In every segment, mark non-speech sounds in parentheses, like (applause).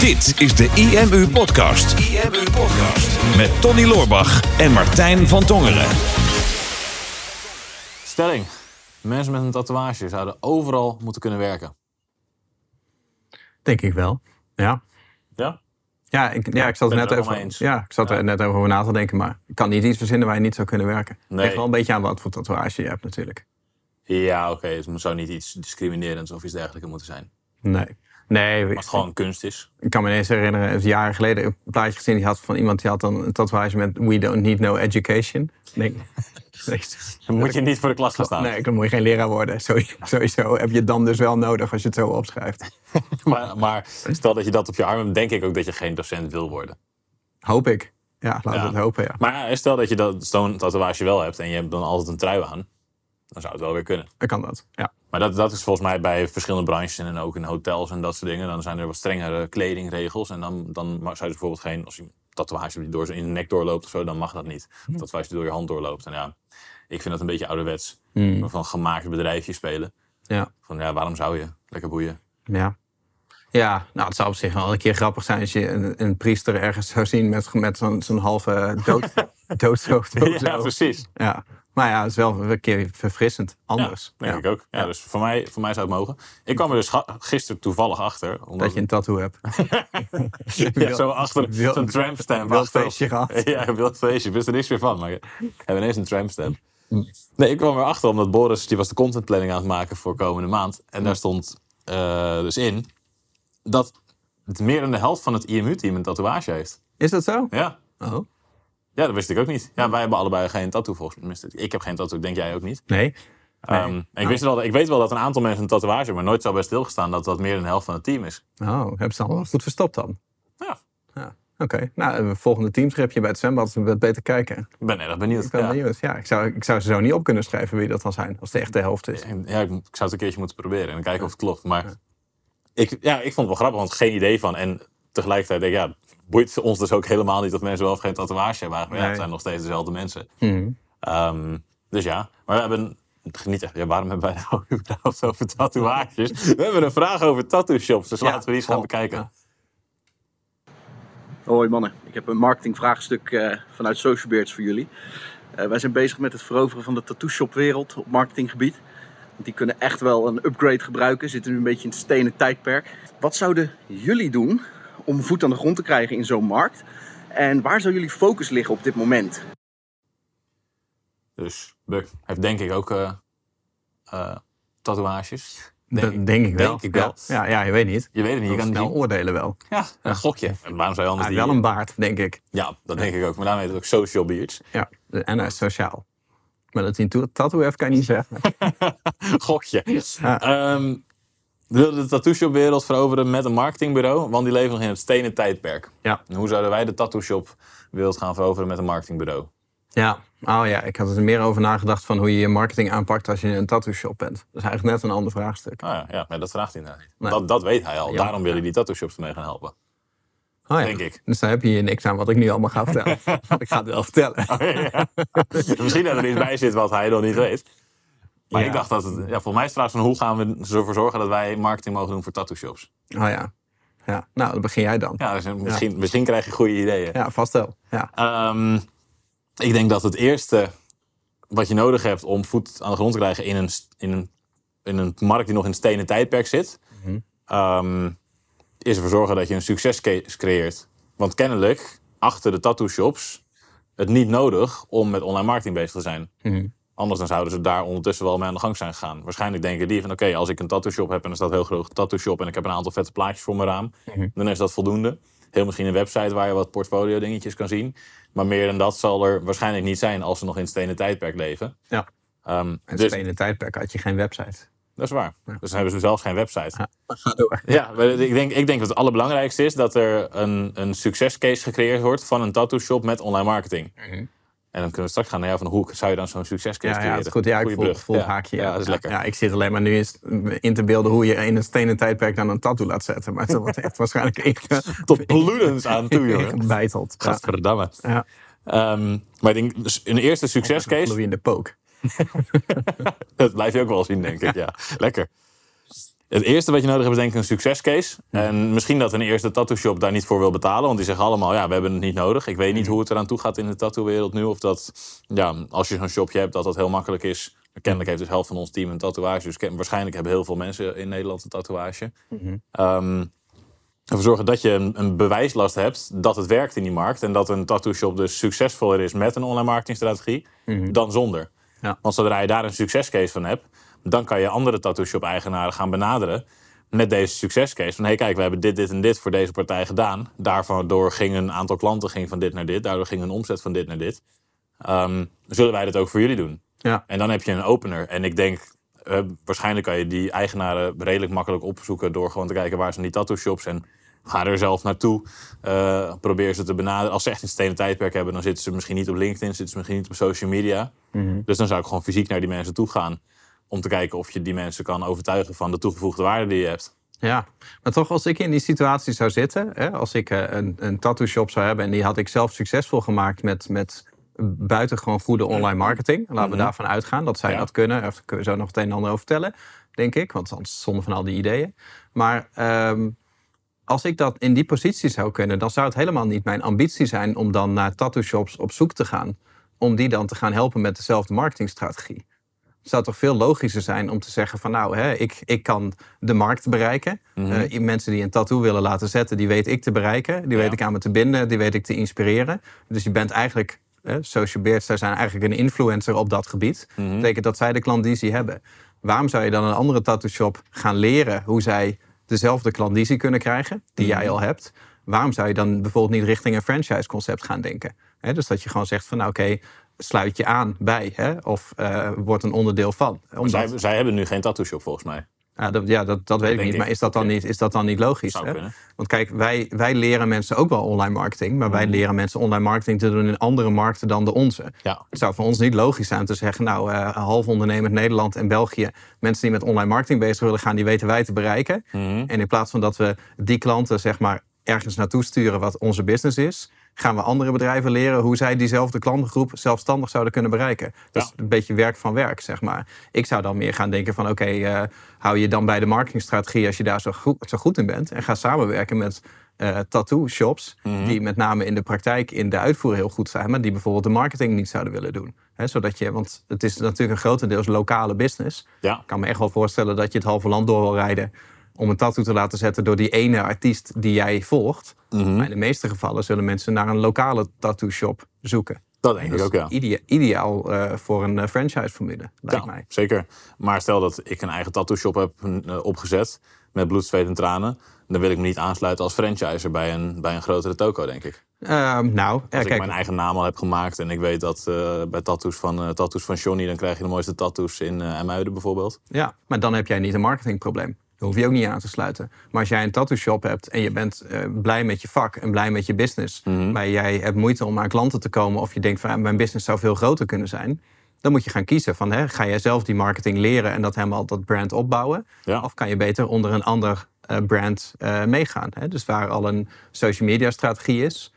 Dit is de IMU Podcast. IMU Podcast. Met Tony Loorbach en Martijn van Tongeren. Stelling. Mensen met een tatoeage zouden overal moeten kunnen werken. Denk ik wel. Ja. Ja? Ja, ik, ja, ik zat er net er over, ja, ik zat er net over na te denken, maar ik kan niet iets verzinnen waar je niet zou kunnen werken. Het Nee. ligt wel een beetje aan wat voor tatoeage je hebt natuurlijk. Ja, oké. Het zou niet iets discriminerends of iets dergelijks moeten zijn. Nee. Nee, het gewoon kunst is. ik kan me ineens herinneren, het jaren geleden een plaatje gezien die had van iemand die had dan een tatoeage met We don't need no education. Nee. (laughs) Dan moet je niet voor de klas gaan staan. nee, dan moet je geen leraar worden. Sowieso, heb je het dan dus wel nodig als je het zo opschrijft. (laughs) Maar, maar stel dat je dat op je arm hebt, denk ik ook dat je geen docent wil worden. Hoop ik. Ja, laten Ja. we het hopen, ja. Maar stel dat je dat- zo'n tatoeage wel hebt en je hebt dan altijd een trui aan. Dan zou het wel weer kunnen. Dan kan dat, ja. Maar dat, dat is volgens mij bij verschillende branches en ook in hotels en dat soort dingen. Dan zijn er wat strengere kledingregels. En dan, dan mag- zou je bijvoorbeeld geen, als je een tatoeage door in de nek doorloopt of zo, dan mag dat niet. Of tatoeage die door je hand doorloopt. En ja, ik vind dat een beetje ouderwets. Van gemaakte bedrijfjes spelen. Ja. Van ja, waarom zou je? Lekker boeien. Ja. Ja, nou, het zou op zich wel een keer grappig zijn als je een, een priester ergens zou zien met, met zo'n zo'n halve dood. (laughs) Ja, precies. Ja. Maar ja, het is wel een keer verfrissend. Anders. Ja, denk ik ook. Ja, Dus voor mij, voor mij zou het mogen. Ik kwam er dus gisteren toevallig achter. Omdat Dat je een tattoo hebt. (laughs) ja, zo achter zo'n trampstamp. wild feestje gehad. Ja, een wild feestje. Ik wist er niks meer van. Maar ik heb ineens een trampstamp. Nee, ik kwam erachter omdat Boris die was de contentplanning aan het maken voor komende maand. En daar stond eh, dus in dat meer dan de helft van het IMU-team een tatoeage heeft. Is dat zo? Ja. Oh. Ja, dat wist ik ook niet. Ja, wij hebben allebei geen tattoo volgens mij. Ik heb geen tattoo, denk jij ook niet. Nee. Ehm, en ik, wist wel, ik weet wel dat een aantal mensen een tatoeage hebben, maar nooit zo bij stilgestaan dat dat meer dan de helft van het team is. Oh, hebben ze allemaal goed verstopt dan? Ja, Ja. Oké. Nou, een volgende teamschipje bij het zwembad. We beter kijken. ik ben erg benieuwd. Ik ben ja. benieuwd. Ja, ik zou, ik zou ze zo niet op kunnen schrijven wie dat dan zijn. Als het echt de helft is. Ja, ik, ik zou het een keertje moeten proberen en kijken of het klopt. Maar ik, ja, ik vond het wel grappig, want geen idee van. En tegelijkertijd denk ik, ja, boeit ons dus ook helemaal niet of mensen wel of geen tatoeage hebben. Eigenlijk. Ja, het zijn nog steeds dezelfde mensen. Mhm. Ehm, dus ja, maar we hebben niet echt. Ja, waarom hebben wij (laughs) nou überhaupt over tatoeages? (laughs) We hebben een vraag over tattoo shops, dus Ja, laten we die eens gaan bekijken. Hoi mannen, ik heb een marketingvraagstuk eh, vanuit Social Beards voor jullie. Eh, wij zijn bezig met het veroveren van de tattoo shop wereld op marketinggebied. Want die kunnen echt wel een upgrade gebruiken, zitten nu een beetje in het stenen tijdperk. Wat zouden jullie doen om voet aan de grond te krijgen in zo'n markt? En waar zou jullie focus liggen op dit moment? Dus Buck heeft denk ik ook eh, eh, tatoeages. Dat denk ik wel. Denk ik wel. Ja, ja, je weet niet. Je weet het niet, je kan snel niet. oordelen wel. Ja, een gokje. En waarom zou je anders Hij die... heeft wel een baard, denk ik. Ja, dat denk ik ook. Maar daarom heet het ook social beards. Ja, en hij is sociaal. Maar dat hij een to- tattoo heeft, kan je niet zeggen. (laughs) Gokje. Ja. Ehm, wilde de tattoo shop wereld veroveren met een marketingbureau, want die leven nog in het stenen tijdperk. Ja. En hoe zouden wij de tattoo shop wereld gaan veroveren met een marketingbureau? Ja, oh ja, ik had er meer over nagedacht van hoe je je marketing aanpakt als je een tattoo shop bent. Dat is eigenlijk net een ander vraagstuk. Nou ja, ja maar dat vraagt hij inderdaad niet. Nee. Dat, dat weet hij al. Ja. Daarom wil hij die tattoo shops ermee gaan helpen. Oh ja. Denk ik. Dus dan heb je hier niks aan wat ik nu allemaal ga vertellen. (laughs) Want ik ga het wel vertellen. Misschien dat er iets bij zit wat hij nog niet weet. Maar Ja. ik dacht dat het... Ja, volgens mij is het vraag van hoe gaan we ervoor zorgen dat wij marketing mogen doen voor tattoo shops? Oh ja. ja. Nou, dan begin jij dan. Ja, dus misschien, misschien krijg je goede ideeën. Ja, vast wel. Ja. Ehm, ik denk dat het eerste wat je nodig hebt om voet aan de grond te krijgen in een, in een, in een markt die nog in het stenen tijdperk zit, ehm, is ervoor zorgen dat je een succescase creëert. Want kennelijk, achter de tattoo shops, het niet nodig om met online marketing bezig te zijn. Anders dan zouden ze daar ondertussen wel mee aan de gang zijn gegaan. Waarschijnlijk denken die van oké, als ik een tattoo shop heb en er staat heel groot tattoo shop en ik heb een aantal vette plaatjes voor mijn raam, dan is dat voldoende. Heel misschien een website waar je wat portfolio dingetjes kan zien. Maar meer dan dat zal er waarschijnlijk niet zijn als ze nog in het stenen tijdperk leven. ja. Ehm, In het dus, stenen tijdperk had je geen website. dat is waar. Dus dan hebben ze zelfs geen website. Ja, ga door. (laughs) Ja, ik denk, ik denk dat het allerbelangrijkste is dat er een, een succescase gecreëerd wordt van een tattoo shop met online marketing. En dan kunnen we straks gaan naar jou van hoe zou je dan zo'n succescase Ja, ja, creëren? dat is goed. Ja, ik voel, voel ja. haakje. Ja, dat is lekker. Ja, ik zit alleen maar nu eens in te beelden hoe je in een stenen tijdperk dan een tattoo laat zetten. Maar dat wordt echt (laughs) waarschijnlijk inge- (laughs) Tot bloedens aan toe, (laughs) jongen. ingebeiteld. Ja. Gadverdamme. Ja. Ehm, maar ik denk, dus een eerste succescase, Vloeiende pook. dat blijf je ook wel zien, denk ik. Ja, lekker. Het eerste wat je nodig hebt is denk ik een succescase. En misschien dat een eerste tattoo shop daar niet voor wil betalen. Want die zeggen allemaal, ja, we hebben het niet nodig. Ik weet niet hoe het eraan toe gaat in de tattoo-wereld nu. Of dat, ja, als je zo'n shopje hebt, dat dat heel makkelijk is. Kennelijk heeft dus helft van ons team een tatoeage. Dus waarschijnlijk hebben heel veel mensen in Nederland een tatoeage. Ehm, ervoor zorgen dat je een, een bewijslast hebt dat het werkt in die markt. En dat een tattoo shop dus succesvoller is met een online marketingstrategie dan zonder. Ja. Want zodra je daar een succescase van hebt, dan kan je andere tattoo shop eigenaren gaan benaderen met deze succescase. Van hé, hey, kijk, we hebben dit, dit en dit voor deze partij gedaan. Daardoor ging een aantal klanten ging van dit naar dit. Daardoor ging een omzet van dit naar dit. Ehm, zullen wij dat ook voor jullie doen? Ja. En dan heb je een opener. En ik denk, eh, waarschijnlijk kan je die eigenaren redelijk makkelijk opzoeken door gewoon te kijken waar zijn die tattoo shops. En ga er zelf naartoe. Eh, probeer ze te benaderen. Als ze echt een stenen tijdperk hebben, dan zitten ze misschien niet op LinkedIn, zitten ze misschien niet op social media. Dus dan zou ik gewoon fysiek naar die mensen toe gaan. Om te kijken of je die mensen kan overtuigen van de toegevoegde waarde die je hebt. Ja, maar toch als ik in die situatie zou zitten, hè, als ik eh, een, een tattoo shop zou hebben en die had ik zelf succesvol gemaakt met, met buitengewoon goede online marketing. Laten we daarvan uitgaan dat zij Ja. dat kunnen. Daar kunnen we zo nog het een en ander over vertellen, denk ik, want anders zonde van al die ideeën. Maar ehm, als ik dat in die positie zou kunnen, dan zou het helemaal niet mijn ambitie zijn om dan naar tattoo shops op zoek te gaan. Om die dan te gaan helpen met dezelfde marketingstrategie. Het zou toch veel logischer zijn om te zeggen van nou, hè, ik, ik kan de markt bereiken. Eh, mensen die een tattoo willen laten zetten, die weet ik te bereiken. Die Ja. weet ik aan me te binden, die weet ik te inspireren. Dus je bent eigenlijk, hè, Social Beards, zij zijn eigenlijk een influencer op dat gebied. Dat betekent dat zij de klandizie hebben. Waarom zou je dan een andere tattoo shop gaan leren hoe zij dezelfde klandizie kunnen krijgen, die jij al hebt? Waarom zou je dan bijvoorbeeld niet richting een franchise concept gaan denken? Dus dat je gewoon zegt van nou oké, sluit je aan bij hè, of eh word een onderdeel van. Omdat, Zij, zij hebben nu geen tattoo shop volgens mij. ja, dat, ja, dat, dat weet ik niet. ik. Maar is dat dan, niet, is dat dan niet logisch? Zou Hè? Want kijk, wij, wij leren mensen ook wel online marketing. Maar wij leren mensen online marketing te doen in andere markten dan de onze. Ja. Het zou voor ons niet logisch zijn om te zeggen... nou, eh half ondernemend Nederland en België... mensen die met online marketing bezig willen gaan... die weten wij te bereiken. En in plaats van dat we die klanten zeg maar ergens naartoe sturen... wat onze business is... gaan we andere bedrijven leren hoe zij diezelfde klantengroep... zelfstandig zouden kunnen bereiken. Dat is een beetje werk van werk, zeg maar. Ik zou dan meer gaan denken van... oké, eh, hou je dan bij de marketingstrategie... als je daar zo goed, zo goed in bent... en ga samenwerken met eh, tattoo shops... die met name in de praktijk in de uitvoer heel goed zijn... maar die bijvoorbeeld de marketing niet zouden willen doen. Zodat je, want het is natuurlijk een grotendeels lokale business. Ja. Ik kan me echt wel voorstellen dat je het halve land door wil rijden... om een tattoo te laten zetten door die ene artiest die jij volgt. Mhm. Maar in de meeste gevallen zullen mensen naar een lokale tattoo shop zoeken. Dat denk ik Dat ook, ja. idea- ideaal eh, voor een franchise-formule, lijkt ja, mij. zeker. Maar stel dat ik een eigen tattoo shop heb eh, opgezet met bloed, zweet en tranen, dan wil ik me niet aansluiten als franchiser bij een, bij een grotere toko, denk ik. Ehm, nou, Als ik mijn eigen naam al heb gemaakt en ik weet dat eh, bij tattoos van, eh tattoos van Johnny, dan krijg je de mooiste tattoos in eh Muiden bijvoorbeeld. Ja, maar dan heb jij niet een marketingprobleem. Daar hoef je ook niet aan te sluiten. Maar als jij een tattoo shop hebt en je bent eh, blij met je vak en blij met je business, maar jij hebt moeite om aan klanten te komen of je denkt van ah, mijn business zou veel groter kunnen zijn, dan moet je gaan kiezen van hè, ga jij zelf die marketing leren en dat helemaal dat brand opbouwen, Ja. of kan je beter onder een ander eh, brand eh, meegaan. Hè? Dus waar al een social media strategie is,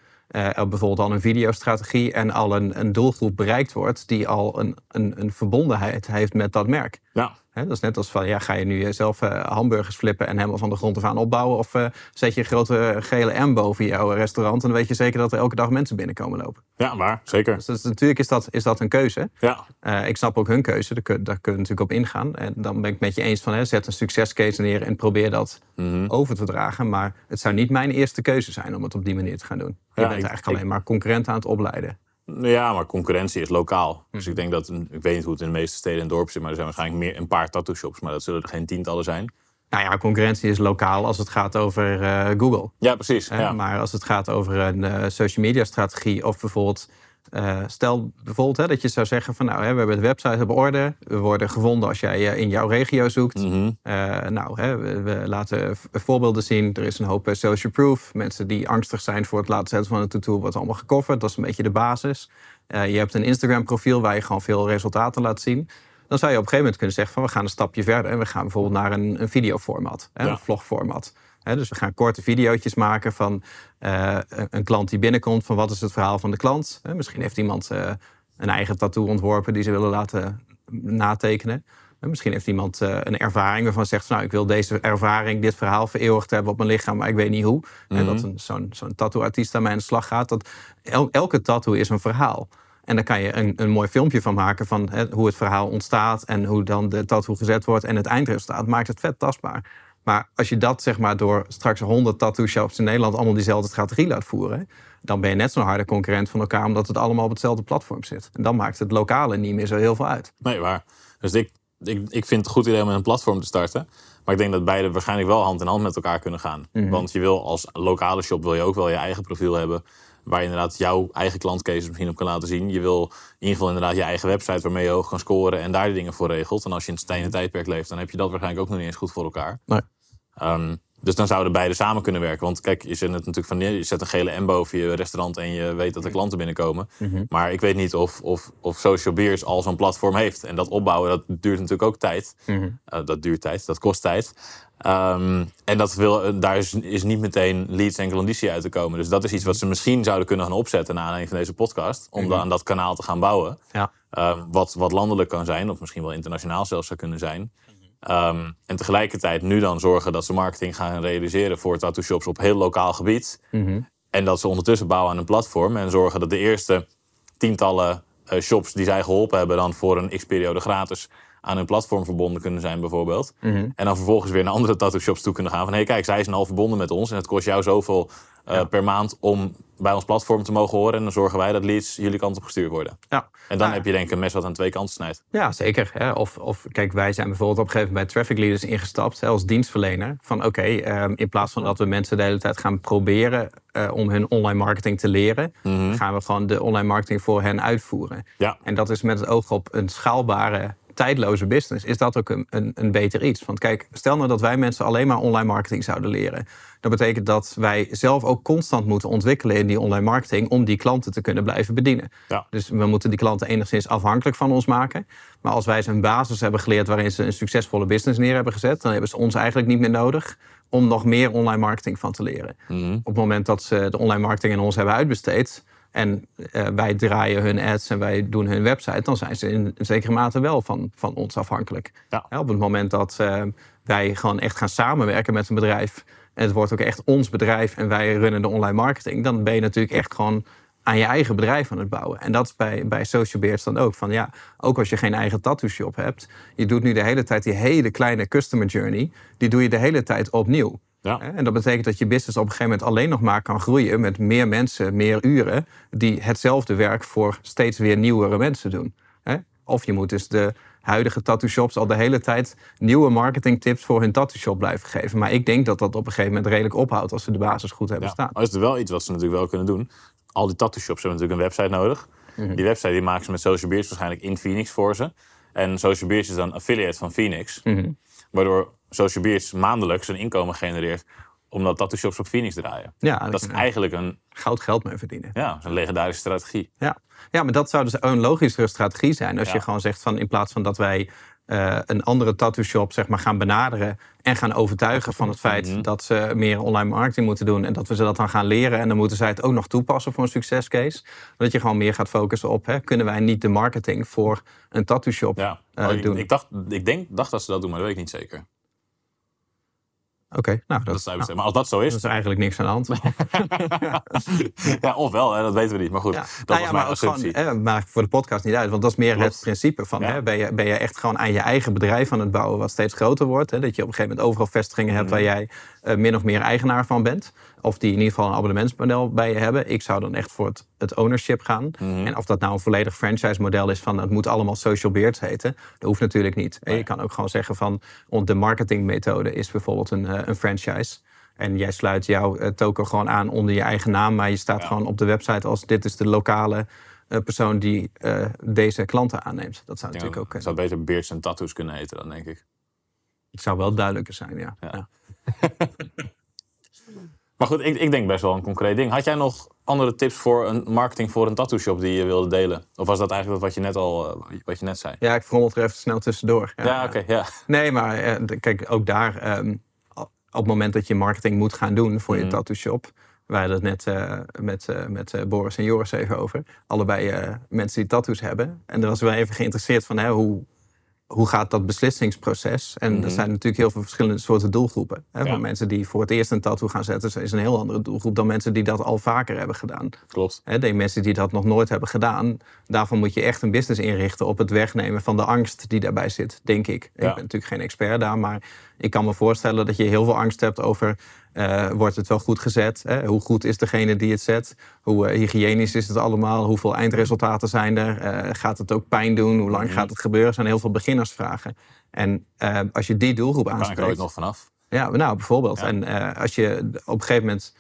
bijvoorbeeld al een videostrategie en al een, een doelgroep bereikt wordt die al een, een, een verbondenheid heeft met dat merk. Ja, Dat is net als van, ja, ga je nu zelf eh, hamburgers flippen en helemaal van de grond af aan opbouwen? Of eh, zet je een grote gele M boven jouw restaurant en dan weet je zeker dat er elke dag mensen binnenkomen lopen? ja waar, zeker. Dus natuurlijk is dat, is dat een keuze. Ja, Eh, ik snap ook hun keuze, daar kun, daar kun je natuurlijk op ingaan. En dan ben ik met je eens van, hè, zet een succescase neer en probeer dat Mhm. over te dragen. Maar het zou niet mijn eerste keuze zijn om het op die manier te gaan doen. Je Ja, bent ik- eigenlijk alleen maar concurrent aan het opleiden. Ja, maar concurrentie is lokaal. Hm. Dus ik denk dat, ik weet niet hoe het in de meeste steden en dorpen zit, maar er zijn waarschijnlijk meer, een paar tattoo shops, maar dat zullen er geen tientallen zijn. Nou ja, concurrentie is lokaal als het gaat over eh, Google. Ja, precies. Ja. Maar als het gaat over een eh, social media strategie of bijvoorbeeld... eh, stel bijvoorbeeld hè, dat je zou zeggen van nou, hè, we hebben de website op orde. We worden gevonden als jij eh, in jouw regio zoekt. Mhm. Eh, nou, hè, we, we laten voorbeelden zien. Er is een hoop social proof. Mensen die angstig zijn voor het laten zetten van een tattoo wordt allemaal gecoverd. Dat is een beetje de basis. Je hebt een Instagram profiel waar je gewoon veel resultaten laat zien. Dan zou je op een gegeven moment kunnen zeggen van we gaan een stapje verder. En we gaan bijvoorbeeld naar een, een videoformat, hè, Ja. een vlogformat. Dus we gaan korte video's maken van eh, een- klant die binnenkomt. Van wat is het verhaal van de klant? Misschien heeft iemand eh, een eigen tattoo ontworpen die ze willen laten natekenen. Misschien heeft iemand uh, een ervaring waarvan zegt... nou, ik wil deze ervaring, dit verhaal vereeuwigd hebben op mijn lichaam... maar ik weet niet hoe. En dat zo'n zo'n tattoo-artiest aan mij aan de slag gaat. Dat elke tattoo is een verhaal. En daar kan je een, een mooi filmpje van maken van hoe het verhaal ontstaat... en hoe dan de tattoo gezet wordt en het eindresultaat. Maakt het vet tastbaar. Maar als je dat zeg maar door straks 100 tattoo shops in Nederland... allemaal diezelfde strategie laat voeren dan ben je net zo'n harde concurrent van elkaar, omdat het allemaal op hetzelfde platform zit. En dan maakt het lokale niet meer zo heel veel uit. Nee, waar. Dus ik, ik, ik vind het een goed idee om een platform te starten. Maar ik denk dat beide waarschijnlijk wel hand in hand met elkaar kunnen gaan. Mhm. Want je wil als lokale shop wil je ook wel je eigen profiel hebben. Waar je inderdaad jouw eigen klantcases misschien op kan laten zien. Je wil in ieder geval inderdaad je eigen website waarmee je hoog kan scoren en daar de dingen voor regelt. En als je in het stenen tijdperk leeft, dan heb je dat waarschijnlijk ook nog niet eens goed voor elkaar. Nee. Ehm, dus dan zouden beide samen kunnen werken. Want kijk, je zet het natuurlijk van je zet een gele M boven je restaurant en je weet dat er klanten binnenkomen. Mhm. Maar ik weet niet of, of, of Social Beers al zo'n platform heeft. En dat opbouwen, dat duurt natuurlijk ook tijd. Mhm. Eh, dat duurt tijd, dat kost tijd. Ehm, en dat wil, daar is, is niet meteen leads en klanditie uit te komen. Dus dat is iets wat ze misschien zouden kunnen gaan opzetten na een van deze podcast. Om mm aan dat kanaal te gaan bouwen. Ja. Ehm, wat, wat landelijk kan zijn, of misschien wel internationaal zelfs zou kunnen zijn. Ehm, en tegelijkertijd nu dan zorgen dat ze marketing gaan realiseren voor tattoo shops op heel lokaal gebied. Mhm. En dat ze ondertussen bouwen aan een platform en zorgen dat de eerste tientallen uh, shops die zij geholpen hebben, dan voor een x-periode gratis aan hun platform verbonden kunnen zijn, bijvoorbeeld. Mhm. En dan vervolgens weer naar andere tattoo shops toe kunnen gaan. Van hé, hey, kijk, zij zijn al verbonden met ons en het kost jou zoveel uh, per maand om bij ons platform te mogen horen. En dan zorgen wij dat leads jullie kant op gestuurd worden. Ja. En dan heb je denk ik een mes wat aan twee kanten snijdt. Ja, zeker. Hè. Of, of kijk, wij zijn bijvoorbeeld op een gegeven moment bij Traffic Leaders ingestapt hè, als dienstverlener. Van oké, ehm, in plaats van dat we mensen de hele tijd gaan proberen uh, om hun online marketing te leren, mhm. gaan we gewoon de online marketing voor hen uitvoeren. Ja. En dat is met het oog op een schaalbare tijdloze business, is dat ook een, een, een, beter iets. Want kijk, stel nou dat wij mensen alleen maar online marketing zouden leren. Dat betekent dat wij zelf ook constant moeten ontwikkelen in die online marketing om die klanten te kunnen blijven bedienen. Ja. Dus we moeten die klanten enigszins afhankelijk van ons maken. Maar als wij ze een basis hebben geleerd waarin ze een succesvolle business neer hebben gezet, dan hebben ze ons eigenlijk niet meer nodig om nog meer online marketing van te leren. Mhm. Op het moment dat ze de online marketing in ons hebben uitbesteed, en uh, wij draaien hun ads en wij doen hun website, dan zijn ze in zekere mate wel van, van ons afhankelijk. Ja. op het moment dat uh, wij gewoon echt gaan samenwerken met een bedrijf, en het wordt ook echt ons bedrijf en wij runnen de online marketing, dan ben je natuurlijk echt gewoon aan je eigen bedrijf aan het bouwen. En dat is bij, bij Social Beards dan ook. Van ja, ook als je geen eigen tattoo shop hebt, je doet nu de hele tijd die hele kleine customer journey, die doe je de hele tijd opnieuw. Ja. En dat betekent dat je business op een gegeven moment alleen nog maar kan groeien met meer mensen, meer uren, die hetzelfde werk voor steeds weer nieuwere mensen doen. Of je moet dus de huidige tattoo shops al de hele tijd nieuwe marketingtips voor hun tattoo shop blijven geven. Maar ik denk dat dat op een gegeven moment redelijk ophoudt als ze de basis goed hebben ja, staan. Maar is er wel iets wat ze natuurlijk wel kunnen doen. Al die tattoo shops hebben natuurlijk een website nodig. Mhm. Die website die maken ze met Social Beards waarschijnlijk in Phoenix voor ze. En Social Beards is dan affiliate van Phoenix. Mhm. Waardoor Social Beers maandelijks een inkomen genereert omdat tattoo shops op Phoenix draaien. Ja, dat is eigenlijk een... Goud geld mee verdienen. Ja, een legendarische strategie. Ja. ja, maar dat zou dus een logischere strategie zijn. Als je gewoon zegt van in plaats van dat wij uh, een andere tattoo shop zeg maar, gaan benaderen en gaan overtuigen van het feit mhm. dat ze meer online marketing moeten doen en dat we ze dat dan gaan leren en dan moeten zij het ook nog toepassen voor een succescase. Dat je gewoon meer gaat focussen op, hè, kunnen wij niet de marketing voor een tattoo shop ja. Uh, oh, doen? Ik, dacht, ik denk, dacht dat ze dat doen, maar dat weet ik niet zeker. Oké, nou, dat, dat nou, maar als dat zo is. Dat is eigenlijk niks aan de hand. (laughs) ja, ofwel, hè, dat weten we niet. Maar goed, dat nou ja, maar, gewoon, maakt voor de podcast niet uit. Want dat is meer het principe van: hè, ben, je, ben je echt gewoon aan je eigen bedrijf aan het bouwen, wat steeds groter wordt. Hè, dat je op een gegeven moment overal vestigingen hebt mhm. waar jij uh, min of meer eigenaar van bent. Of die in ieder geval een abonnementsmodel bij je hebben. Ik zou dan echt voor het, het ownership gaan. Mhm. En of dat nou een volledig franchise model is van het moet allemaal social beards heten. Dat hoeft natuurlijk niet. Je kan ook gewoon zeggen van de marketingmethode is bijvoorbeeld een, eh, een franchise. En jij sluit jouw eh, token gewoon aan onder je eigen naam. Maar je staat gewoon op de website als dit is de lokale uh, persoon die deze klanten aanneemt. Dat zou natuurlijk ook kunnen. Het zou beter beards en tattoos kunnen heten dan, denk ik. Het zou wel duidelijker zijn, ja. ja. (laughs) Maar goed, ik, ik denk best wel een concreet ding. Had jij nog andere tips voor een marketing voor een tattoo shop die je wilde delen? Of was dat eigenlijk wat je net al eh, wat je net zei? Ja, ik frommel er even snel tussendoor. Ja, oké. ja. Nee, maar eh, kijk, ook daar, ehm, op het moment dat je marketing moet gaan doen voor je mm. tattoo shop. We hadden het net uh, met, met Boris en Joris even over. Allebei mensen die tattoos hebben. En dan was wel even geïnteresseerd van hè, hoe, hoe gaat dat beslissingsproces? En Mhm. er zijn natuurlijk heel veel verschillende soorten doelgroepen. Hè? Ja. Van mensen die voor het eerst een tattoo gaan zetten, is een heel andere doelgroep dan mensen die dat al vaker hebben gedaan. Klopt. Hè, de mensen die dat nog nooit hebben gedaan, daarvan moet je echt een business inrichten op het wegnemen van de angst die daarbij zit, denk ik. Ik ben natuurlijk geen expert daar, maar ik kan me voorstellen dat je heel veel angst hebt over, eh, wordt het wel goed gezet? Hè? Hoe goed is degene die het zet? Hoe eh, hygiënisch is het allemaal? Hoeveel eindresultaten zijn er? Eh, gaat het ook pijn doen? Hoe lang gaat het gebeuren? Er zijn heel veel beginnersvragen. En als je die doelgroep Kan ik er aanspreekt... nog vanaf? Ja, nou bijvoorbeeld. Ja. En als je op een gegeven moment,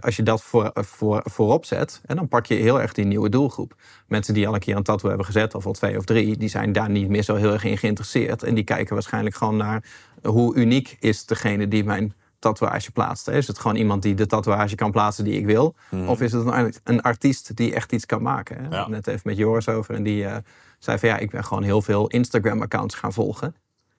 als je dat voor, voor, voorop zet, en dan pak je heel erg die nieuwe doelgroep. Mensen die al een keer een tattoo hebben gezet, of al twee of drie, die zijn daar niet meer zo heel erg in geïnteresseerd. En die kijken waarschijnlijk gewoon naar hoe uniek is degene die mijn tatoeage plaatst. Is het gewoon iemand die de tatoeage kan plaatsen die ik wil? Of is het een, een artiest die echt iets kan maken? Hè? Hadden Net even met Joris over en die eh, zei van ja, ik ben gewoon heel veel Instagram-accounts gaan volgen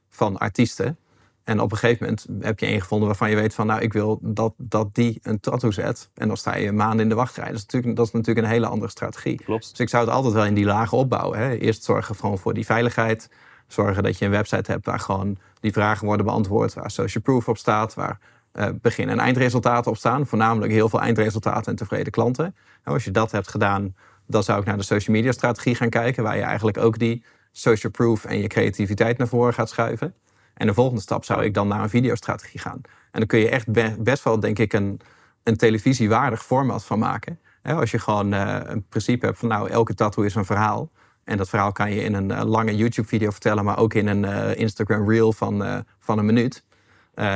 van artiesten. En op een gegeven moment heb je één gevonden waarvan je weet van, nou, ik wil dat, dat die een tattoo zet. En dan sta je maanden in de wachtrij. Dat is natuurlijk, dat is natuurlijk een hele andere strategie. Klopt. Dus ik zou het altijd wel in die lagen opbouwen. Hè. Eerst zorgen gewoon voor die veiligheid. Zorgen dat je een website hebt waar gewoon die vragen worden beantwoord. Waar social proof op staat. Waar eh, begin- en eindresultaten op staan. Voornamelijk heel veel eindresultaten en tevreden klanten. Nou, als je dat hebt gedaan, dan zou ik naar de social media strategie gaan kijken. Waar je eigenlijk ook die social proof en je creativiteit naar voren gaat schuiven. En de volgende stap zou ik dan naar een videostrategie gaan. En dan kun je echt be- best wel, denk ik, een, een televisiewaardig format van maken. Als je gewoon eh, een principe hebt van, nou, elke tattoo is een verhaal. En dat verhaal kan je in een eh, lange YouTube-video vertellen, maar ook in een eh, Instagram-reel van, eh, van een minuut.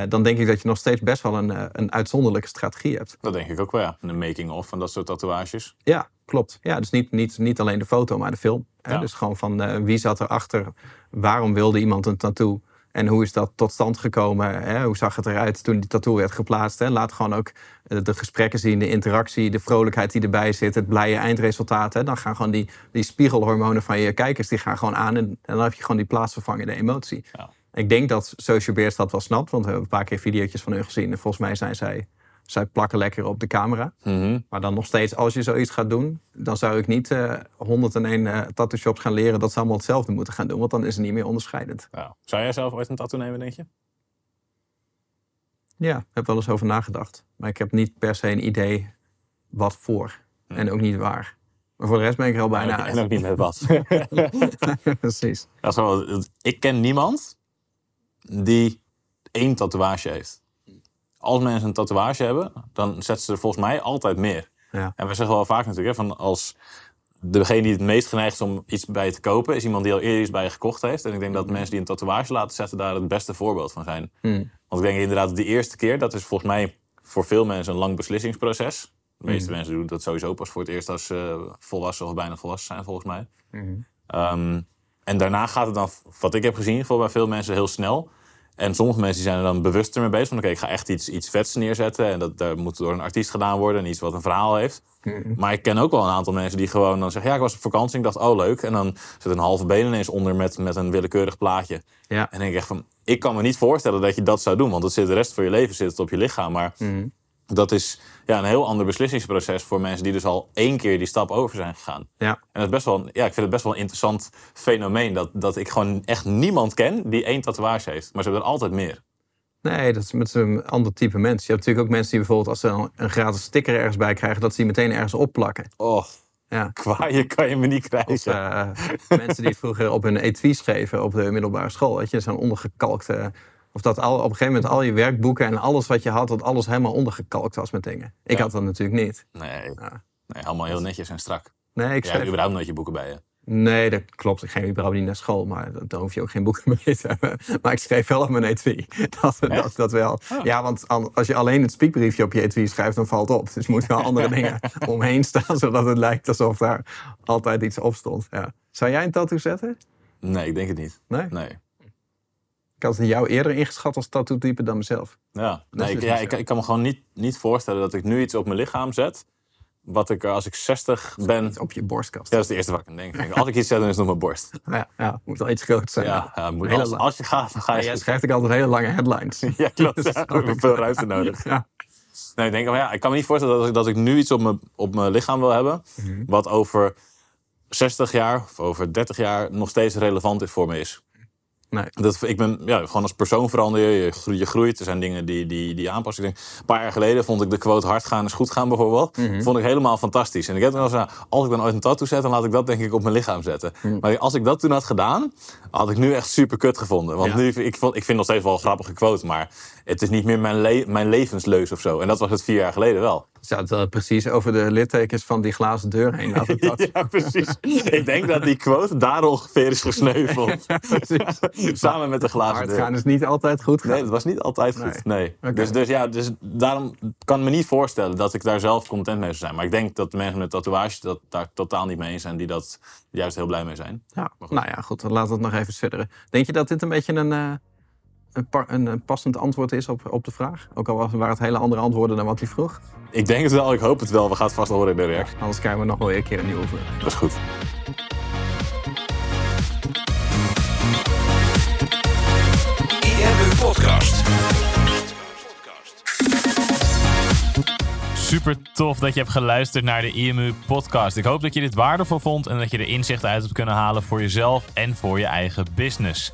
Dan denk ik dat je nog steeds best wel een, een uitzonderlijke strategie hebt. Dat denk ik ook wel, ja. De making-of van dat soort tatoeages. Ja, klopt. Ja, dus niet, niet, niet alleen de foto, maar de film. Hè? Ja. Dus gewoon van wie zat erachter, waarom wilde iemand een tattoo en hoe is dat tot stand gekomen? Hè? Hoe zag het eruit toen die tattoo werd geplaatst? Hè? Laat gewoon ook eh, de gesprekken zien, de interactie, de vrolijkheid die erbij zit, het blije eindresultaat. Hè? Dan gaan gewoon die, die spiegelhormonen van je kijkers die gaan gewoon aan en, en dan heb je gewoon die plaatsvervangende emotie. Ja. Ik denk dat Social Bears dat wel snapt, want we hebben een paar keer video's van hun gezien en volgens mij zijn zij, zij plakken lekker op de camera. Mhm. Maar dan nog steeds, als je zoiets gaat doen, dan zou ik niet eh 101 eh tattoo shops gaan leren dat ze allemaal hetzelfde moeten gaan doen, want dan is het niet meer onderscheidend. Zou jij zelf ooit een tattoo nemen, denk je? Ja, ik heb wel eens over nagedacht. Maar ik heb niet per se een idee wat voor en ook niet waar. Maar voor de rest ben ik er al bijna en, uit. en ook niet met wat. (laughs) Precies. Dat is wel, ik ken niemand die één tatoeage heeft. Als mensen een tatoeage hebben, dan zetten ze er volgens mij altijd meer. Ja. En we zeggen wel vaak natuurlijk, hè, van als degene die het meest geneigd is om iets bij te kopen, is iemand die al eerder iets bij je gekocht heeft. En ik denk dat mensen die een tatoeage laten zetten daar het beste voorbeeld van zijn. Hmm. Want ik denk inderdaad, die eerste keer, dat is volgens mij voor veel mensen een lang beslissingsproces. De meeste mensen doen dat sowieso pas voor het eerst als ze volwassen of bijna volwassen zijn, volgens mij. Ehm, en daarna gaat het dan, wat ik heb gezien, voor bij veel mensen heel snel. En sommige mensen zijn er dan bewuster mee bezig. Van oké, ik ga echt iets, iets vets neerzetten. En dat, dat moet door een artiest gedaan worden. En iets wat een verhaal heeft. Maar ik ken ook wel een aantal mensen die gewoon dan zeggen... Ja, ik was op vakantie ik dacht, oh leuk. En dan zit een halve been ineens onder met, met een willekeurig plaatje. Ja. En dan denk ik echt van, ik kan me niet voorstellen dat je dat zou doen. Want het zit de rest van je leven zit het op je lichaam. Maar dat is ja, een heel ander beslissingsproces voor mensen die dus al één keer die stap over zijn gegaan. Ja. En dat is best wel, ja, ik vind het best wel een interessant fenomeen. Dat, dat ik gewoon echt niemand ken die één tatoeage heeft. Maar ze hebben er altijd meer. Nee, dat is met een ander type mensen. Je hebt natuurlijk ook mensen die bijvoorbeeld als ze een, gratis sticker ergens bij krijgen, dat ze die meteen ergens opplakken. Oh, Ja. kwaaien kan je me niet krijgen. Of eh, (laughs) mensen die vroeger op hun etui schreven op de middelbare school. Weet je, zo'n ondergekalkte. Of dat al, op een gegeven moment al je werkboeken en alles wat je had, dat alles helemaal ondergekalkt was met dingen. Ik Ja. had dat natuurlijk niet. nee, Ja. nee, allemaal heel netjes en strak. Nee, ik Je hebt überhaupt nooit je boeken bij je. Nee, dat klopt. Ik ging überhaupt niet naar school, maar dan- dan hoef je ook geen boeken (laughs) mee te hebben. Maar ik schreef wel op mijn etui. (laughs) Dat, dat, dat wel. Ja, want an- als je alleen het spiekbriefje op je etui schrijft, dan valt het op. Dus er moeten wel (laughs) andere dingen omheen staan, zodat het lijkt alsof daar altijd iets op stond. Ja. Zou jij een tattoo zetten? Nee, ik denk het niet. Nee? Nee. Ik had het jou eerder ingeschat als tattoo-type dan mezelf. Ja, nee, ik, dus ja, ik, ik kan me gewoon niet, niet voorstellen dat ik nu iets op mijn lichaam zet. Wat ik er als ik 60 ben. Op je borstkast. Ja, dat is het eerste wat ik aan denk. Ik Als ik iets zet, dan is het op mijn borst. (laughs) Ja, ja, moet wel iets groter zijn. Ja, ja, moet, als, lang. als je gaat, dan ga Ja, je. jij schrijft ook altijd hele lange headlines. (laughs) Ja, klopt. (laughs) Ja, snap ik heb ik veel ruimte nodig. Ja. Nee, ik denk, maar ja, ik kan me niet voorstellen dat ik, dat ik nu iets op mijn, op mijn lichaam wil hebben. Mhm. Wat over 60 jaar of over 30 jaar nog steeds relevant is voor me is. Nee. Dat, ik ben ja, gewoon als persoon verander je, je groeit, je groeit. Er zijn dingen die, die, die aanpassen. Ik denk, een paar jaar geleden vond ik de quote hard gaan is goed gaan bijvoorbeeld. Vond ik helemaal fantastisch. En ik heb dan nou, als ik dan ooit een tattoo zet, dan laat ik dat denk ik op mijn lichaam zetten. Maar als ik dat toen had gedaan, had ik nu echt super kut gevonden. Want Ja. nu, ik, vond, ik vind nog steeds wel een grappige quote, maar het is niet meer mijn, le- mijn levensleus of zo. En dat was het vier jaar geleden wel. Zou het wel precies over de littekens van die glazen deur heen laten? (laughs) Ja, precies. (laughs) ik denk dat die quote daar ongeveer is gesneuveld. (laughs) Samen met de glazen Hard deur. gaan is niet altijd goed gaan. Nee, dat was niet altijd goed. Nee. Dus, dus ja, dus daarom kan ik me niet voorstellen dat ik daar zelf content mee zou zijn. Maar ik denk dat de mensen met tatoeages dat daar totaal niet mee eens zijn, die dat juist heel blij mee zijn. Ja, nou ja, goed. Dan laten we het nog even sudderen. Denk je dat dit een beetje een, eh, een, pa- een, een passend antwoord is op, op de vraag? Ook al was- waren het hele andere antwoorden dan wat hij vroeg. Ik denk het wel, ik hoop het wel. We gaan het vast horen in de reactie. Anders krijgen we nog wel een keer een nieuwe vraag. Dat is goed. IMU Podcast. Super tof dat je hebt geluisterd naar de IMU podcast. Ik hoop dat je dit waardevol vond en dat je er inzichten uit hebt kunnen halen voor jezelf en voor je eigen business.